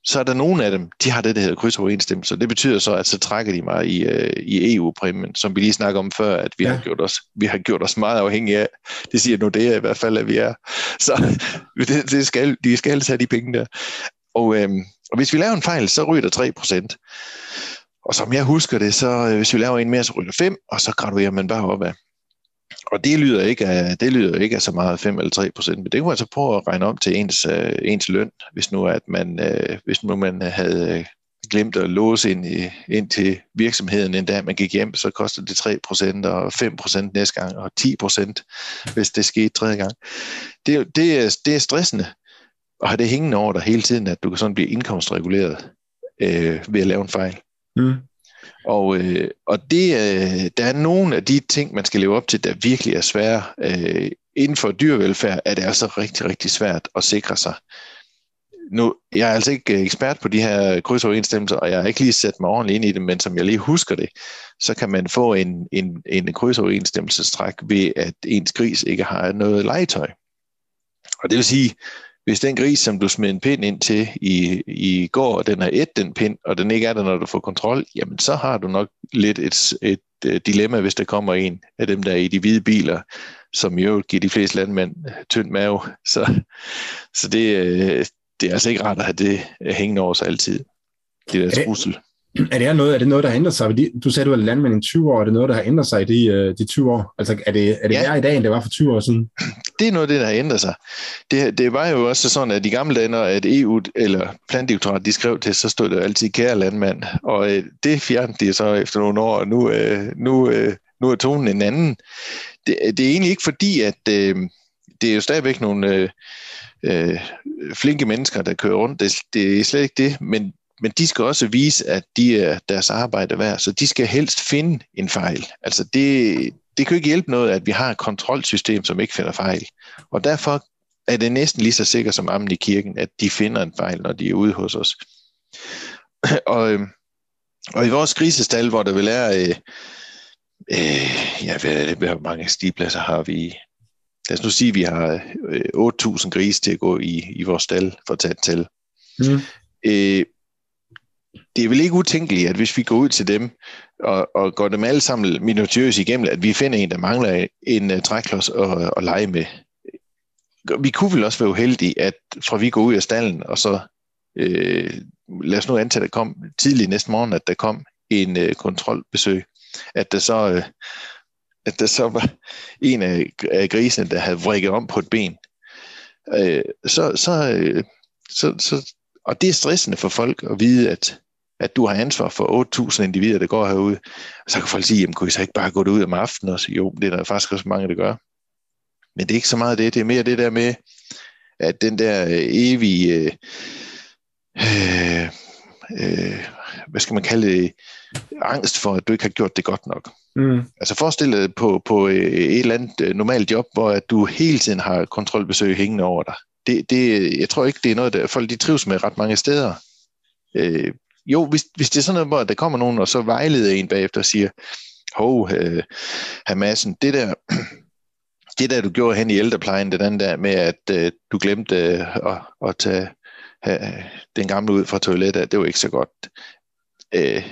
så er der nogle af dem, de har det, der hedder krydsoverensstemmelse. Det betyder så, at så trækker de mig i, øh, i EU-præmien, som vi lige snakker om før, at vi, ja. har gjort os, vi har gjort os meget afhængige af. Det siger nu det er i hvert fald, at vi er. Så det, det skal, de skal tage de penge der. Og, øh, og hvis vi laver en fejl, så ryger der 3%. Og som jeg husker det, så øh, hvis vi laver en mere, så ryger 5, og så graduerer man bare opad. Og det lyder ikke af, det lyder ikke af så meget 5 eller 3 procent, men det kunne man så prøve at regne om til ens, øh, ens løn, hvis nu, at man, øh, hvis nu man havde øh, glemt at låse ind, i, ind til virksomheden, endda man gik hjem, så kostede det 3 procent og 5 procent næste gang, og 10 procent, hvis det skete tredje gang. Det, det, er, det er stressende, at have det hængende over dig hele tiden, at du kan sådan blive indkomstreguleret øh, ved at lave en fejl. Mm. Og, øh, og det, øh, der er nogle af de ting, man skal leve op til, der virkelig er svære. Øh, inden for dyrevelfærd er det altså rigtig, rigtig svært at sikre sig. Nu, jeg er altså ikke øh, ekspert på de her krydsoverensstemmelser, og jeg har ikke lige sat mig ordentligt ind i det, men som jeg lige husker det, så kan man få en, en, en krydsoverensstemmelsestræk ved, at ens gris ikke har noget legetøj. Og det vil sige, hvis den gris, som du smed en pind ind til i, i går, den har et den pind, og den ikke er der, når du får kontrol, jamen så har du nok lidt et, et, et øh, dilemma, hvis der kommer en af dem, der er i de hvide biler, som jo giver de fleste landmænd tynd mave. Så, så det, øh, det er altså ikke rart at have det hængende over sig altid. Det der trussel. Er det, noget, er det noget, der har ændret sig? Du sagde, du var landmand i 20 år. Er det noget, der har ændret sig i de, øh, de 20 år? Altså, er det, er det ja. i dag, end det var for 20 år siden? Det er noget det, der har ændret sig. Det, det var jo også sådan, at i gamle dage, når at EU eller Plantdirektoratet, de skrev til, så stod der altid kære landmand. Og øh, det fjernede de så efter nogle år, og nu, øh, nu, øh, nu er tonen en anden. Det, det er egentlig ikke fordi, at øh, det er jo stadigvæk nogle... Øh, øh, flinke mennesker, der kører rundt. Det, det er slet ikke det, men men de skal også vise, at de er deres arbejde værd, så de skal helst finde en fejl. Altså det, det kan jo ikke hjælpe noget, at vi har et kontrolsystem, som ikke finder fejl. Og derfor er det næsten lige så sikkert som ammen i kirken, at de finder en fejl, når de er ude hos os. og, øhm, og i vores grisestal, hvor der vil er, øh, øh, ja, hvad, hvor mange stigpladser har vi? Lad os nu sige, at vi har øh, 8.000 grise til at gå i, i vores stald for at tage et tal. Mm. Øh, det er vel ikke utænkeligt, at hvis vi går ud til dem og, og går dem alle sammen minutiøst igennem, at vi finder en, der mangler en uh, træklods at, at lege med. Vi kunne vel også være uheldige, at fra vi går ud af stallen, og så øh, lad os nu antage, at der kom tidligt næste morgen, at der kom en øh, kontrolbesøg, at der så øh, at der så var en af, af grisene, der havde vrikket om på et ben. Øh, så, så, øh, så, så, og det er stressende for folk at vide, at, at du har ansvar for 8.000 individer, der går herude. Og så kan folk sige, jamen kunne I så ikke bare gå ud om aftenen også? Jo, det er der faktisk også mange, der gør. Men det er ikke så meget det. Det er mere det der med, at den der øh, evige... Øh, øh, øh, hvad skal man kalde det, angst for, at du ikke har gjort det godt nok. Mm. Altså forestil dig på, på øh, et eller andet øh, normalt job, hvor at du hele tiden har kontrolbesøg hængende over dig. Det, det, jeg tror ikke, det er noget, der folk de trives med ret mange steder. Øh, jo, hvis, hvis det er sådan noget, hvor der kommer nogen, og så vejleder en bagefter og siger, hov, øh, Hamassen, det der, det der, du gjorde hen i ældreplejen, det den der med, at øh, du glemte øh, at, at tage øh, den gamle ud fra toilettet, det var ikke så godt øh,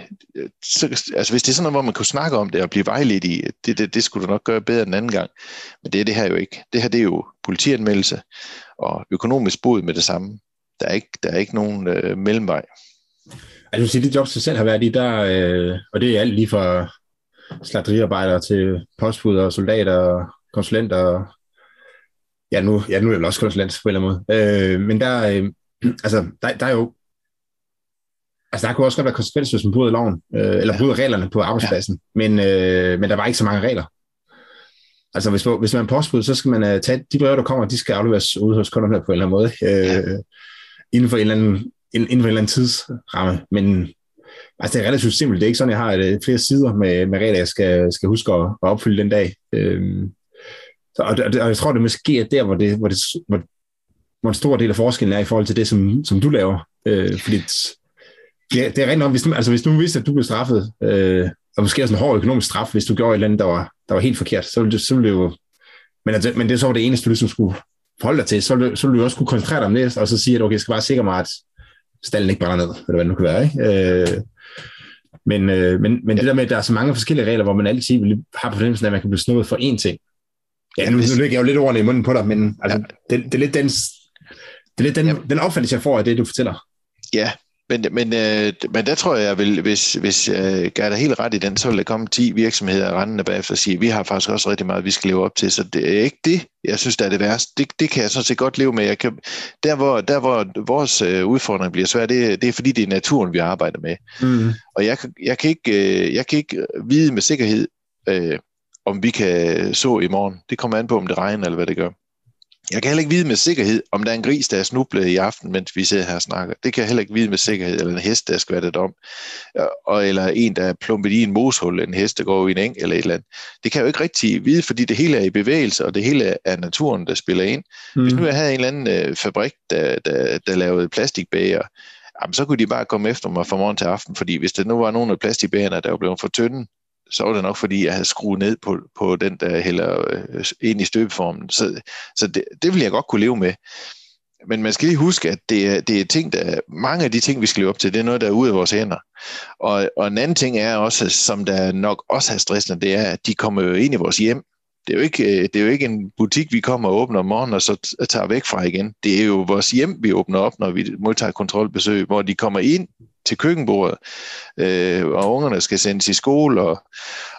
så, altså hvis det er sådan noget, hvor man kunne snakke om det og blive vejledt i, det, det, det skulle du nok gøre bedre den anden gang. Men det er det her jo ikke. Det her det er jo politianmeldelse og økonomisk bod med det samme. Der er ikke, der er ikke nogen øh, mellemvej. Altså, sige, det jobs, jeg selv har været i, der, øh, og det er alt lige fra slagteriarbejdere til postbud og soldater og konsulenter. Og, ja, nu, ja, nu er jeg også konsulent på en eller anden måde. Øh, men der, øh, altså, der, der er jo Altså, der kunne også godt være konsekvenser, hvis man bryder loven, øh, eller bryder reglerne på arbejdspladsen, ja. men, øh, men der var ikke så mange regler. Altså, hvis, hvis man er postbud, så skal man uh, tage de breve, der kommer, de skal afleveres ude hos kunderne på en eller anden måde, øh, ja. inden, for en eller anden, inden for en eller anden tidsramme. Men altså, det er relativt simpelt. Det er ikke sådan, jeg har et, flere sider med, med regler, jeg skal, skal huske at, at opfylde den dag. Øh, så, og, og, og jeg tror, det måske er der, hvor, det, hvor, det, hvor, hvor en stor del af forskellen er i forhold til det, som, som du laver. Øh, fordi Ja, det er rent nok, hvis altså hvis du vidste, at du blev straffet, øh, og måske også en hård økonomisk straf, hvis du gjorde et eller andet, der var, der var helt forkert, så ville det, så ville det jo... Men, altså, men det så det eneste, du ligesom skulle forholde dig til. Så ville, så ville du også kunne koncentrere dig om det, og så sige, at okay, jeg skal bare sikre mig, at stallen ikke brænder ned, eller hvad det nu kan være. Ikke? Øh, men, øh, men, men det der med, at der er så mange forskellige regler, hvor man altid have på fornemmelsen af, at man kan blive snuppet for én ting. Ja, nu, nu lægger jeg jo lidt ordene i munden på dig, men altså, ja. det, det, er lidt den, det er lidt den, den opfattelse, jeg får af det, du fortæller. Ja, men, men, øh, men der tror jeg, vil, hvis, hvis jeg øh, gør dig helt ret i den, så vil der komme 10 virksomheder rendende bagefter og sige, vi har faktisk også rigtig meget, vi skal leve op til, så det er ikke det, jeg synes, der er det værste. Det, det kan jeg sådan set godt leve med. Jeg kan, der, hvor, der, hvor vores øh, udfordring bliver svær, det, det er fordi, det er naturen, vi arbejder med. Mm. Og jeg, jeg, kan ikke, øh, jeg kan ikke vide med sikkerhed, øh, om vi kan så i morgen. Det kommer an på, om det regner eller hvad det gør. Jeg kan heller ikke vide med sikkerhed, om der er en gris, der er snublet i aften, mens vi sidder her og snakker. Det kan jeg heller ikke vide med sikkerhed, eller en hest, der er skvattet om, og, eller en, der er plumpet i en moshul, en hest, der går i en eng, eller et eller andet. Det kan jeg jo ikke rigtig vide, fordi det hele er i bevægelse, og det hele er naturen, der spiller ind. Mm. Hvis nu jeg havde en eller anden øh, fabrik, der, der, der lavede plastikbager, jamen, så kunne de bare komme efter mig fra morgen til aften, fordi hvis der nu var nogle af plastikbagerne, der var blevet for tynde, så var det nok, fordi jeg havde skruet ned på, på den, der hælder øh, ind i støbeformen. Så, så det, det vil jeg godt kunne leve med. Men man skal lige huske, at det er, det er ting, der, mange af de ting, vi skal leve op til, det er noget, der er ude af vores hænder. Og, og en anden ting er også, som der nok også har stressende, det er, at de kommer jo ind i vores hjem. Det er, jo ikke, øh, det er jo ikke en butik, vi kommer og åbner om morgenen, og så tager væk fra igen. Det er jo vores hjem, vi åbner op, når vi modtager kontrolbesøg, hvor de kommer ind til køkkenbordet, øh, og ungerne skal sendes i skole, og,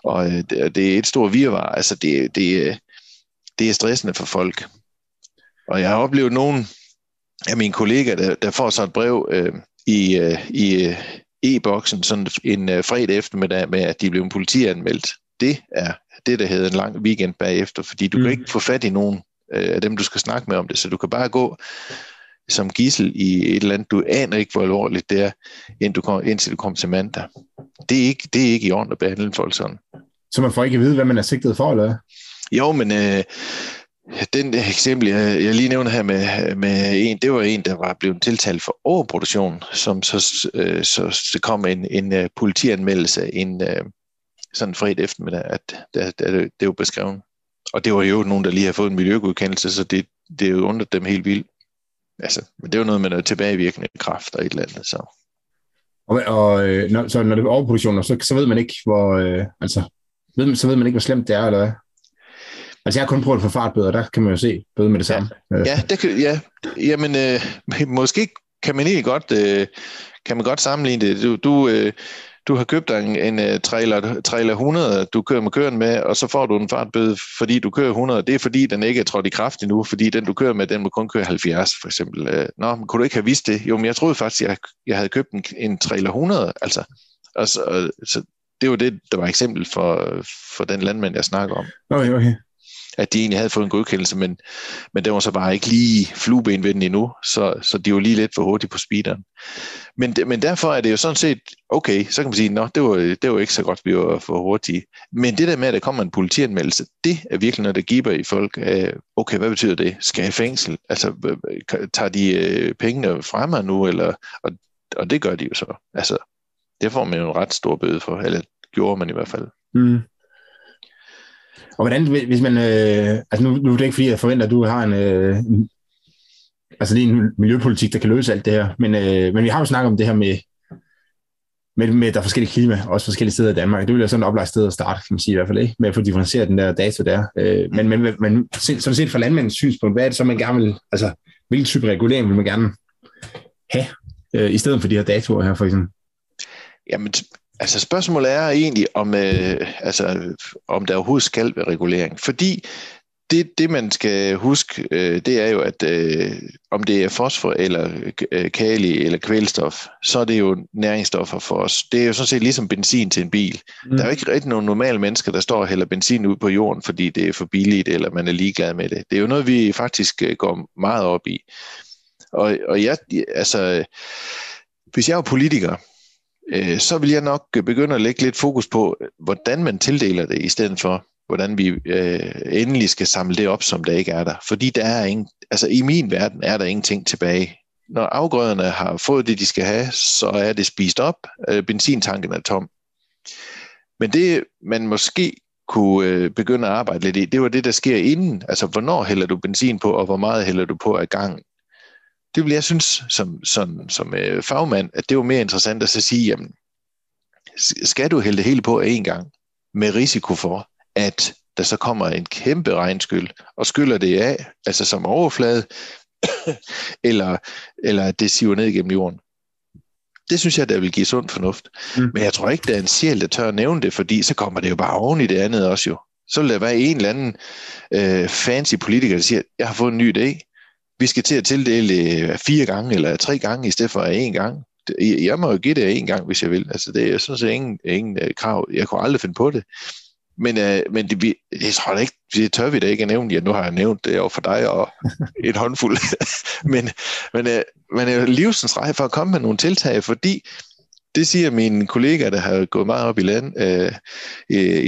og øh, det er et stort virvar. Altså, det, det, øh, det er stressende for folk. Og jeg har oplevet nogen af mine kollegaer, der, der får så et brev øh, i, øh, i øh, e-boksen sådan en øh, fredag eftermiddag med, at de blev politianmeldt. Det er det, der hedder en lang weekend bagefter, fordi du mm. kan ikke få fat i nogen øh, af dem, du skal snakke med om det, så du kan bare gå som gissel i et eller andet, du aner ikke, hvor alvorligt det er, indtil du kommer, indtil du kommer til mandag. Det er ikke, det er ikke i orden at behandle folk sådan. Så man får ikke at vide, hvad man er sigtet for, eller Jo, men øh, den eksempel, jeg, jeg lige nævner her med, med en, det var en, der var blevet tiltalt for overproduktion, som så, øh, så, så kom en, en uh, politianmeldelse en uh, sådan fredag eftermiddag, at det, det, det, det var beskrevet. Og det var jo nogen, der lige har fået en miljøgodkendelse, så det, det jo undret dem helt vildt. Altså, men det er jo noget med noget tilbagevirkende kraft og et eller andet. Så. Og, og øh, når, så når det er overproduktion, så, så ved man ikke, hvor... Øh, altså, ved, så er ved man ikke, hvor... Øh, altså, ved, så ved man ikke, hvor slemt det er, eller hvad? Altså, jeg har kun prøvet at få fartbøder, der kan man jo se bøde med det samme. Ja, ja, det kan, ja. jamen, øh, måske kan man egentlig godt, øh, kan man godt sammenligne det. Du, du, øh, du har købt en, en øh, trailer, trailer 100, du kører med køren med, og så får du en fartbøde, fordi du kører 100. Det er fordi, den ikke er trådt i kraft endnu, fordi den, du kører med, den må kun køre 70, for eksempel. Øh, nå, men kunne du ikke have vidst det? Jo, men jeg troede faktisk, jeg, jeg havde købt en, en trailer 100, altså. Og så, så det var det, der var eksempel for, for den landmand, jeg snakker om. Okay, okay at de egentlig havde fået en godkendelse, men, men den var så bare ikke lige flueben ved den endnu, så, så de var lige lidt for hurtige på speederen. Men, men derfor er det jo sådan set, okay, så kan man sige, nå, det var, det var ikke så godt, vi var for hurtige. Men det der med, at der kommer en politianmeldelse, det er virkelig noget, der giver i folk. Øh, okay, hvad betyder det? Skal jeg i fængsel? Altså, tager de øh, pengene fra mig nu? Eller, og, og det gør de jo så. Altså, det får man jo en ret stor bøde for, eller gjorde man i hvert fald. Mm. Og hvordan, hvis man, øh, altså nu, nu er det ikke fordi, jeg forventer, at du har en, øh, en altså det er en miljøpolitik, der kan løse alt det her, men, øh, men vi har jo snakket om det her med, med, med der er forskellige klima, også forskellige steder i Danmark. Det ville være sådan et oplagt sted at starte, kan man sige i hvert fald, ikke? med at få differentieret den der data der. Øh, men, men, men sådan set fra landmandens synspunkt, hvad er det så, man gerne vil, altså hvilken type regulering vil man gerne have, øh, i stedet for de her datoer her for eksempel? Jamen, Altså spørgsmålet er egentlig, om, øh, altså, om der overhovedet skal være regulering. Fordi det, det man skal huske, øh, det er jo, at øh, om det er fosfor eller øh, kali eller kvælstof, så er det jo næringsstoffer for os. Det er jo sådan set ligesom benzin til en bil. Mm. Der er jo ikke rigtig nogen normale mennesker, der står og hælder benzin ud på jorden, fordi det er for billigt, eller man er ligeglad med det. Det er jo noget, vi faktisk øh, går meget op i. Og, og jeg, altså, hvis jeg er politiker, øh, så vil jeg nok begynde at lægge lidt fokus på, hvordan man tildeler det, i stedet for, hvordan vi øh, endelig skal samle det op, som der ikke er der. Fordi der er ingen, altså i min verden er der ingenting tilbage. Når afgrøderne har fået det, de skal have, så er det spist op, øh, benzintanken er tom. Men det, man måske kunne øh, begynde at arbejde lidt i, det var det, der sker inden. Altså, hvornår hælder du benzin på, og hvor meget hælder du på ad gangen? Det vil jeg synes som, som, som øh, fagmand, at det var mere interessant at så sige, jamen, skal du hælde det hele på én gang, med risiko for, at der så kommer en kæmpe regnskyld og skyller det af, altså som overflade, eller, eller det siver ned igennem jorden. Det synes jeg, der vil give sund fornuft. Mm. Men jeg tror ikke, der er en sjæl, der tør at nævne det, fordi så kommer det jo bare oven i det andet også jo. Så vil der være en eller anden øh, fancy politiker, der siger, jeg har fået en ny idé, vi skal til at tildele øh, fire gange eller tre gange i stedet for én gang. Jeg må jo give det en gang, hvis jeg vil. Altså, det er sådan set ingen, ingen uh, krav. Jeg kunne aldrig finde på det. Men, uh, men det, vi, jeg tror da ikke, det tør vi da ikke at nævne. Ja, nu har jeg nævnt det over for dig og et håndfuld. men men, uh, men er livsens rej for at komme med nogle tiltag, fordi det siger mine kollegaer, der har gået meget op i, land, øh,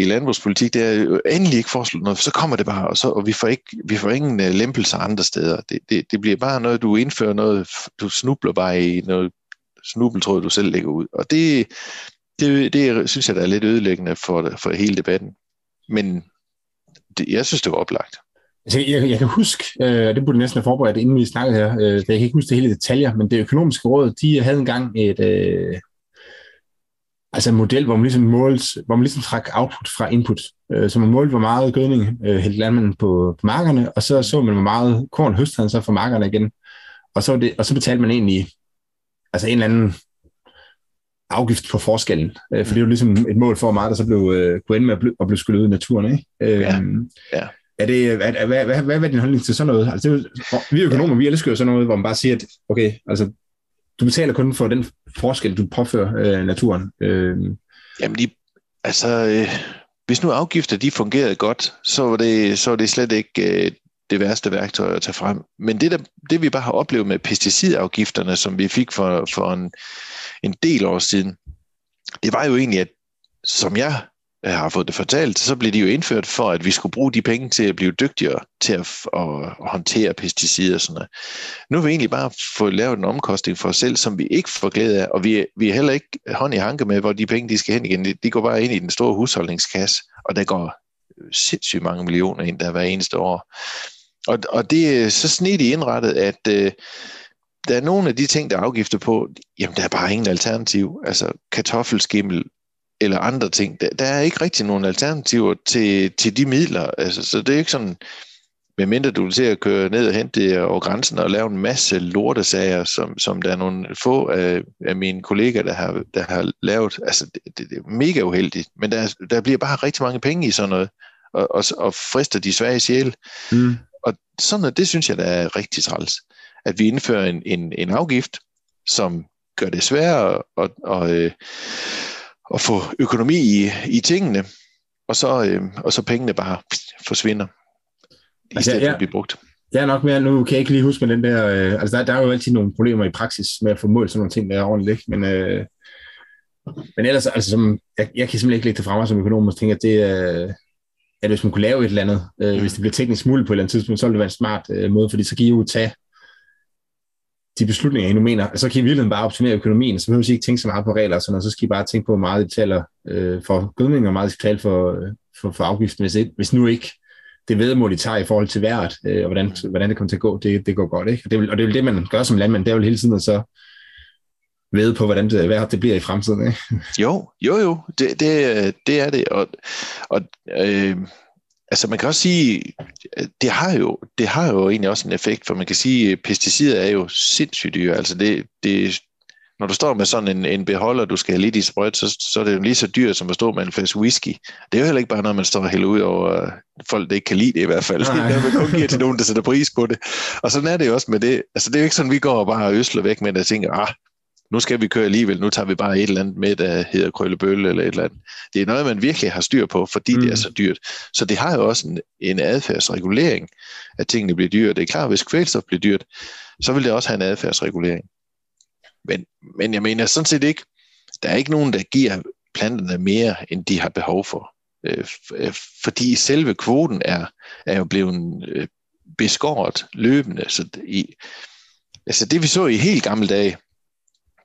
i, landbrugspolitik, det er jo endelig ikke foreslået noget, så kommer det bare, og, så, og vi, får ikke, vi får ingen uh, lempelser andre steder. Det, det, det bliver bare noget, du indfører noget, du snubler bare i noget snubeltråd, du selv lægger ud. Og det, det, det synes jeg, der er lidt ødelæggende for, for hele debatten. Men det, jeg synes, det var oplagt. Altså, jeg, jeg kan huske, øh, det burde næsten have forberedt, inden vi snakkede her, øh, jeg kan ikke huske det hele detaljer, men det økonomiske råd, de havde engang et, øh, altså en model, hvor man ligesom målte, hvor man ligesom trak output fra input. Øh, så man målte, hvor meget gødning øh, hældte landmanden på, på markerne, og så så man, hvor meget korn høstede han så fra markerne igen. Og så, det, og så betalte man egentlig altså en eller anden afgift på forskellen. Øh, for det er jo ligesom et mål for, hvor meget der så blev, øh, kunne ende med at blive, at blive skyllet ud i naturen. Ikke? Øh, ja. ja. Er det, er, er, hvad, hvad, hvad, er din holdning til sådan noget? Altså, det er jo, vi er økonomer, ja. vi elsker jo sådan noget, hvor man bare siger, at okay, altså, du betaler kun for den forskel, du påfører øh, naturen. Øh. Jamen, de, altså, øh, hvis nu afgifter de fungerede godt, så var det, så var det slet ikke øh, det værste værktøj at tage frem. Men det, der, det vi bare har oplevet med pesticidafgifterne, som vi fik for, for en, en del år siden, det var jo egentlig, at som jeg jeg Øh, har fået det fortalt, så blev de jo indført for, at vi skulle bruge de penge til at blive dygtigere til at, at, håndtere pesticider og sådan noget. Nu har vi egentlig bare fået lavet en omkostning for os selv, som vi ikke får glæde af, og vi, vi er heller ikke hånd i hanke med, hvor de penge de skal hen igen. De, de går bare ind i den store husholdningskasse, og der går sindssygt mange millioner ind der hver eneste år. Og, og det er så snedigt indrettet, at, øh, der er nogle af de ting, der er afgifter på, jamen der er bare ingen alternativ. Altså kartoffelskimmel eller andre ting. Der, der er ikke rigtig nogen alternativer til, til de midler. Altså, så det er ikke sådan, medmindre du vil se at køre ned og hente det over grænsen og lave en masse lortesager, som, som der er nogle få af, af mine kollegaer, der har, der har lavet. Altså, det, det, det er mega uheldigt, men der, der bliver bare rigtig mange penge i sådan noget, og, og, og frister de svage sjæle. Mm. Og sådan noget, det synes jeg, der er rigtig træls. At vi indfører en, en, en afgift, som gør det sværere at, at, at, at få økonomi i, i tingene, og så, øh, og så pengene bare forsvinder i altså, stedet for at blive brugt. Er nok mere, nu kan jeg ikke lige huske med den der, øh, altså der, der er jo altid nogle problemer i praksis med at få målt sådan nogle ting, der er ordentligt, ikke? men, øh, men ellers, altså som, jeg, jeg kan simpelthen ikke lægge det fra mig som økonom, og tænke, at det er, øh, at hvis man kunne lave et eller andet, øh, mm. hvis det bliver teknisk muligt på et eller andet tidspunkt, så ville det være en smart øh, måde, fordi så kan I jo tage de beslutninger, I nu mener, så kan I virkelig bare optimere økonomien, så behøver I ikke tænke så meget på regler og sådan noget, så skal I bare tænke på, hvor meget I betaler øh, for gødning, og hvor meget I skal betale for, øh, for, for afgiften, hvis, hvis nu ikke det vedmål, de tager i forhold til vejret, øh, og hvordan, hvordan det kommer til at gå, det, det går godt. Ikke? Og, det vil, og det er vel det, man gør som landmand, det er jo hele tiden at så ved på, hvordan det, vejret det bliver i fremtiden. Ikke? Jo, jo, jo, det, det, øh, det er det. Og, og øh, altså man kan også sige, det har, jo, det har jo egentlig også en effekt, for man kan sige, at pesticider er jo sindssygt dyre. Altså det, det, når du står med sådan en, en beholder, du skal have lidt i sprøjt, så, så er det jo lige så dyrt som at stå med en flaske whisky. Det er jo heller ikke bare noget, man står og hælder ud over folk, der ikke kan lide det i hvert fald. Nej. Det er man kun giver til nogen, der sætter pris på det. Og sådan er det jo også med det. Altså det er jo ikke sådan, vi går og bare øsler væk med det og tænker, ah, nu skal vi køre alligevel, nu tager vi bare et eller andet med, der hedder krøllebølle eller et eller andet. Det er noget, man virkelig har styr på, fordi mm. det er mm. så dyrt. Så det har jo også en, en adfærdsregulering, at tingene bliver dyre. Det er klart, hvis kvælstof bliver dyrt, så vil det også have en adfærdsregulering. Men, men jeg mener sådan set ikke, der er ikke nogen, der giver planterne mere, end de har behov for. Øh, øh fordi selve kvoten er, er jo blevet øh, beskåret løbende. Så det, i, altså det vi så i helt gamle dage,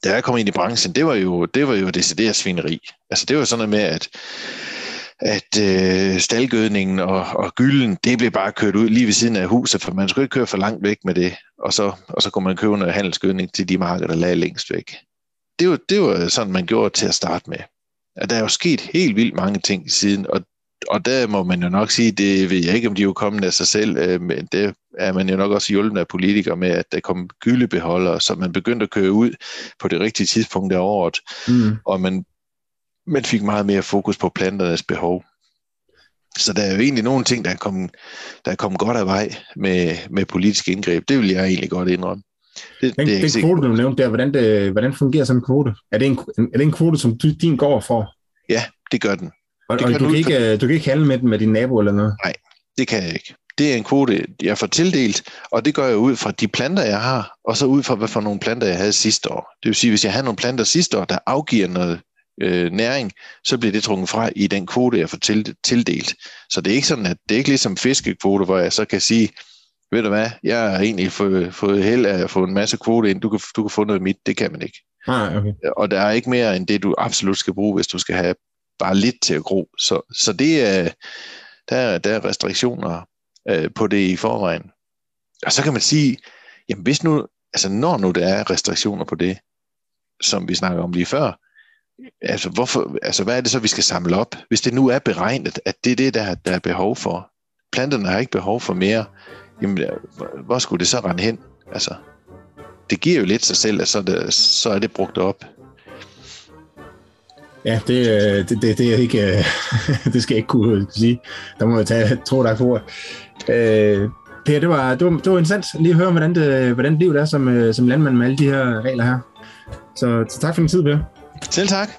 da jeg kom ind i branchen, det var jo, det var jo decideret svineri. Altså det var sådan noget med, at at øh, staldgødningen og, og gylden, det blev bare kørt ud lige ved siden af huset, for man skulle ikke køre for langt væk med det, og så, og så kunne man købe noget handelsgødning til de marker, der lagde længst væk. Det var, det var sådan, man gjorde til at starte med. Og der er jo sket helt vildt mange ting siden, og, og der må man jo nok sige, det ved jeg ikke, om de er jo kommet af sig selv, øh, men det er man jo nok også hjulpet af politikere med, at der kom gyldebeholdere, så man begyndte at køre ud på det rigtige tidspunkt af året, mm. og man man fik meget mere fokus på planternes behov. Så der er jo egentlig nogle ting, der er kommet, der er kommet godt af vej med, med politisk indgreb. Det vil jeg egentlig godt indrømme. Det, den, det den kvote, du nævnte der, hvordan, det, hvordan fungerer sådan en kvote? Er det en, er det en kvote, som din går for? Ja, det gør den. Og, og du, kan ikke, du kan ikke handle med den med din nabo eller noget? Nej, det kan jeg ikke. Det er en kvote, jeg får tildelt, og det gør jeg ud fra de planter, jeg har, og så ud fra, hvad for nogle planter, jeg havde sidste år. Det vil sige, hvis jeg havde nogle planter sidste år, der afgiver noget øh, næring, så bliver det trukket fra i den kvote, jeg får tildelt. Så det er ikke sådan, at det er ikke ligesom fiskekvote, hvor jeg så kan sige, ved du hvad, jeg har egentlig fået, fået held af at få en masse kvote ind, du kan, du kan få noget mit, det kan man ikke. Ah, okay. Og der er ikke mere end det, du absolut skal bruge, hvis du skal have bare lidt til at gro. Så, så det er, der, der er restriktioner øh, på det i forvejen. Og så kan man sige, jamen hvis nu, altså når nu der er restriktioner på det, som vi snakker om lige før, altså, hvorfor, altså, hvad er det så, vi skal samle op? Hvis det nu er beregnet, at det er det, der, der er behov for. Planterne har ikke behov for mere. Jamen, hvor skulle det så rende hen? Altså, det giver jo lidt sig selv, at så er det, så er det brugt op. Ja, det, øh, det, det, det, er ikke, øh, det skal jeg ikke kunne øh, sige. Der må jeg tage tro dig for. Øh, Per, det var, det, var, det var interessant lige at høre, hvordan, det, hvordan livet er som, som landmand med alle de her regler her. Så, så tak for din tid, Per. Selv tak.